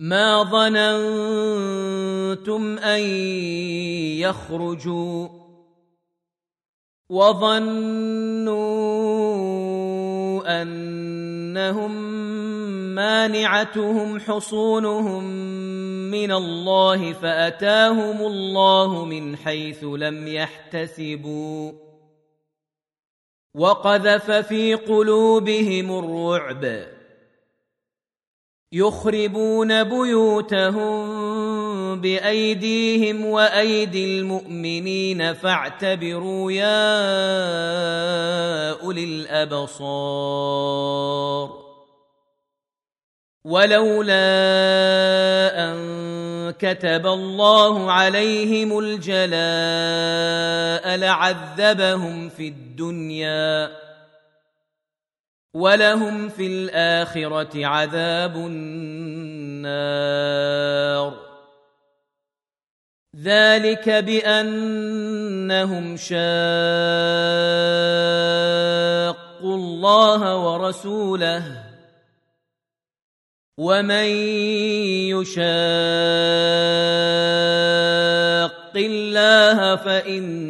ما ظننتم ان يخرجوا وظنوا انهم مانعتهم حصونهم من الله فاتاهم الله من حيث لم يحتسبوا وقذف في قلوبهم الرعب يخربون بيوتهم بأيديهم وأيدي المؤمنين فاعتبروا يا أولي الأبصار. ولولا أن كتب الله عليهم الجلاء لعذبهم في الدنيا. ولهم في الآخرة عذاب النار. ذلك بأنهم شاقوا الله ورسوله. ومن يشاق الله فإن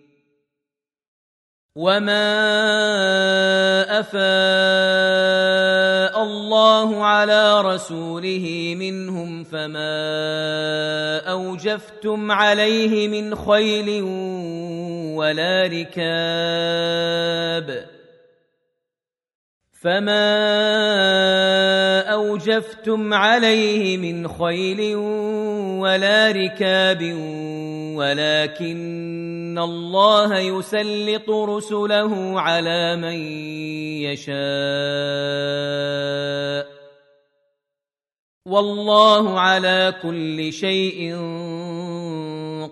وما افاء الله على رسوله منهم فما اوجفتم عليه من خيل ولا ركاب فما اوجفتم عليه من خيل ولا ركاب ولكن الله يسلط رسله على من يشاء. والله على كل شيء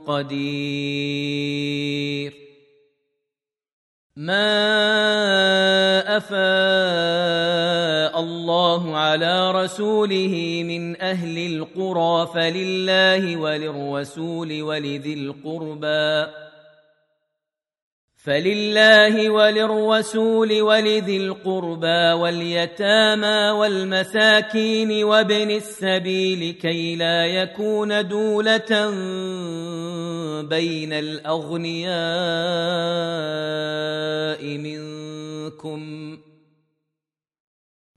قدير. ما افاء الله على رسوله من أهل القرى فلله وللرسول ولذي القربى فلله وللرسول ولذي القربى واليتامى والمساكين وابن السبيل كي لا يكون دولة بين الأغنياء منكم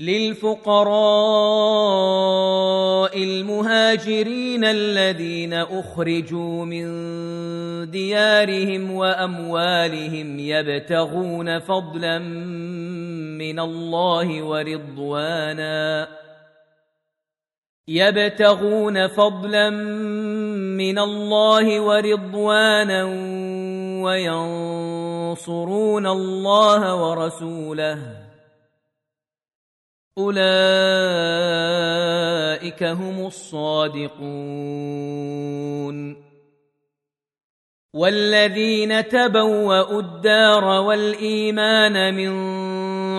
للفقراء المهاجرين الذين أخرجوا من ديارهم وأموالهم يبتغون فضلا من الله ورضوانا يبتغون فضلا من الله ورضوانا وينصرون الله ورسوله أولئك هم الصادقون. والذين تبوأوا الدار والإيمان من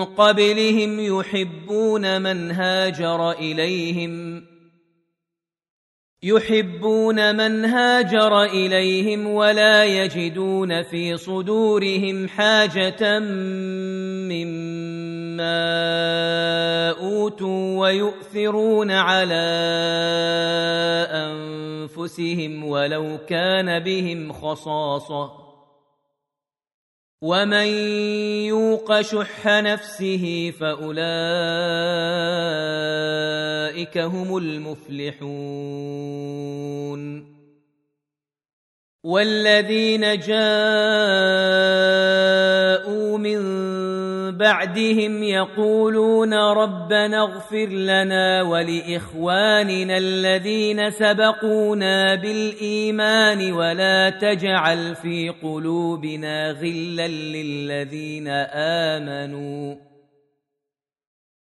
قبلهم يحبون من هاجر إليهم يحبون من هاجر إليهم ولا يجدون في صدورهم حاجة مما مما اوتوا ويؤثرون على انفسهم ولو كان بهم خصاصه ومن يوق شح نفسه فاولئك هم المفلحون والذين جاءوا بعدهم يقولون ربنا اغفر لنا ولإخواننا الذين سبقونا بالإيمان ولا تجعل في قلوبنا غلا للذين آمنوا.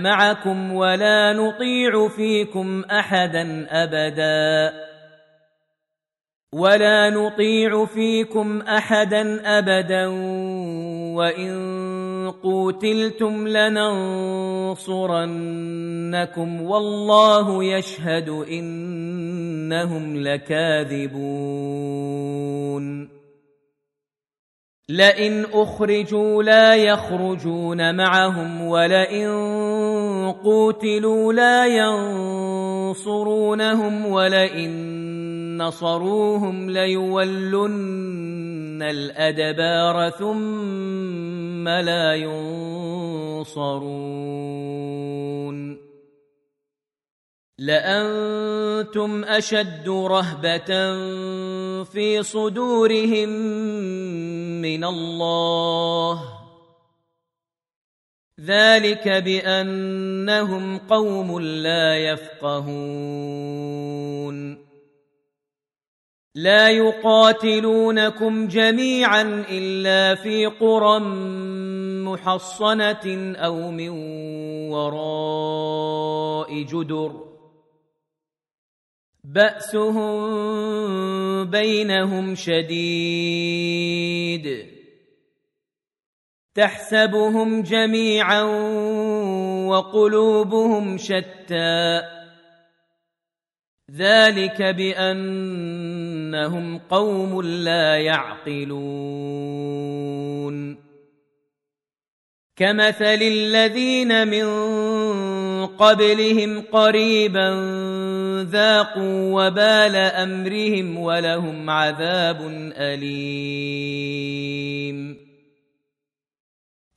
معكم ولا نطيع فيكم احدا ابدا ولا نطيع فيكم احدا ابدا وان قوتلتم لننصرنكم والله يشهد انهم لكاذبون لئن اخرجوا لا يخرجون معهم ولئن قوتلوا لا ينصرونهم ولئن نصروهم ليولن الادبار ثم لا ينصرون لانتم اشد رهبه في صدورهم من الله ذلك بأنهم قوم لا يفقهون. لا يقاتلونكم جميعا إلا في قرى محصنة أو من وراء جدر. بأسهم بينهم شديد. تحسبهم جميعا وقلوبهم شتى. ذلك بأنهم قوم لا يعقلون. كمثل الذين من قبلهم قريبا ذاقوا وبال أمرهم ولهم عذاب أليم.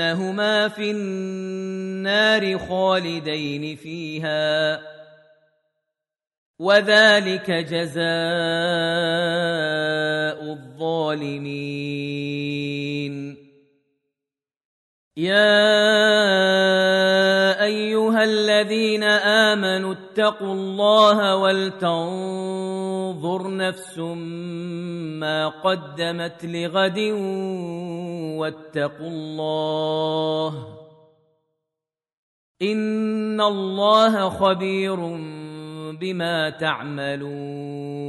انهما في النار خالدين فيها وذلك جزاء الظالمين. يا أيها الذين آمنوا اتقوا الله ولتنظر نفس ما قدمت لغد واتقوا الله إن الله خبير بما تعملون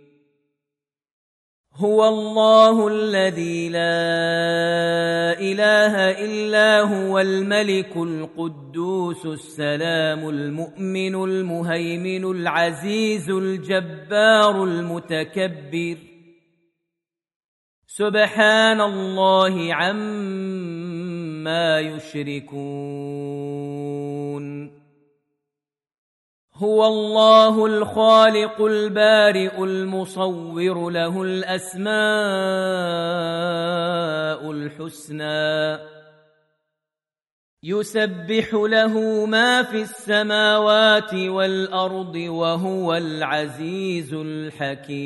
هو الله الذي لا إله إلا هو الملك القدوس السلام المؤمن المهيمن العزيز الجبار المتكبر. سبحان الله عما يشركون. هو الله الخالق البارئ المصور له الأسماء الحسنى. يسبح له ما في السماوات والأرض وهو العزيز الحكيم.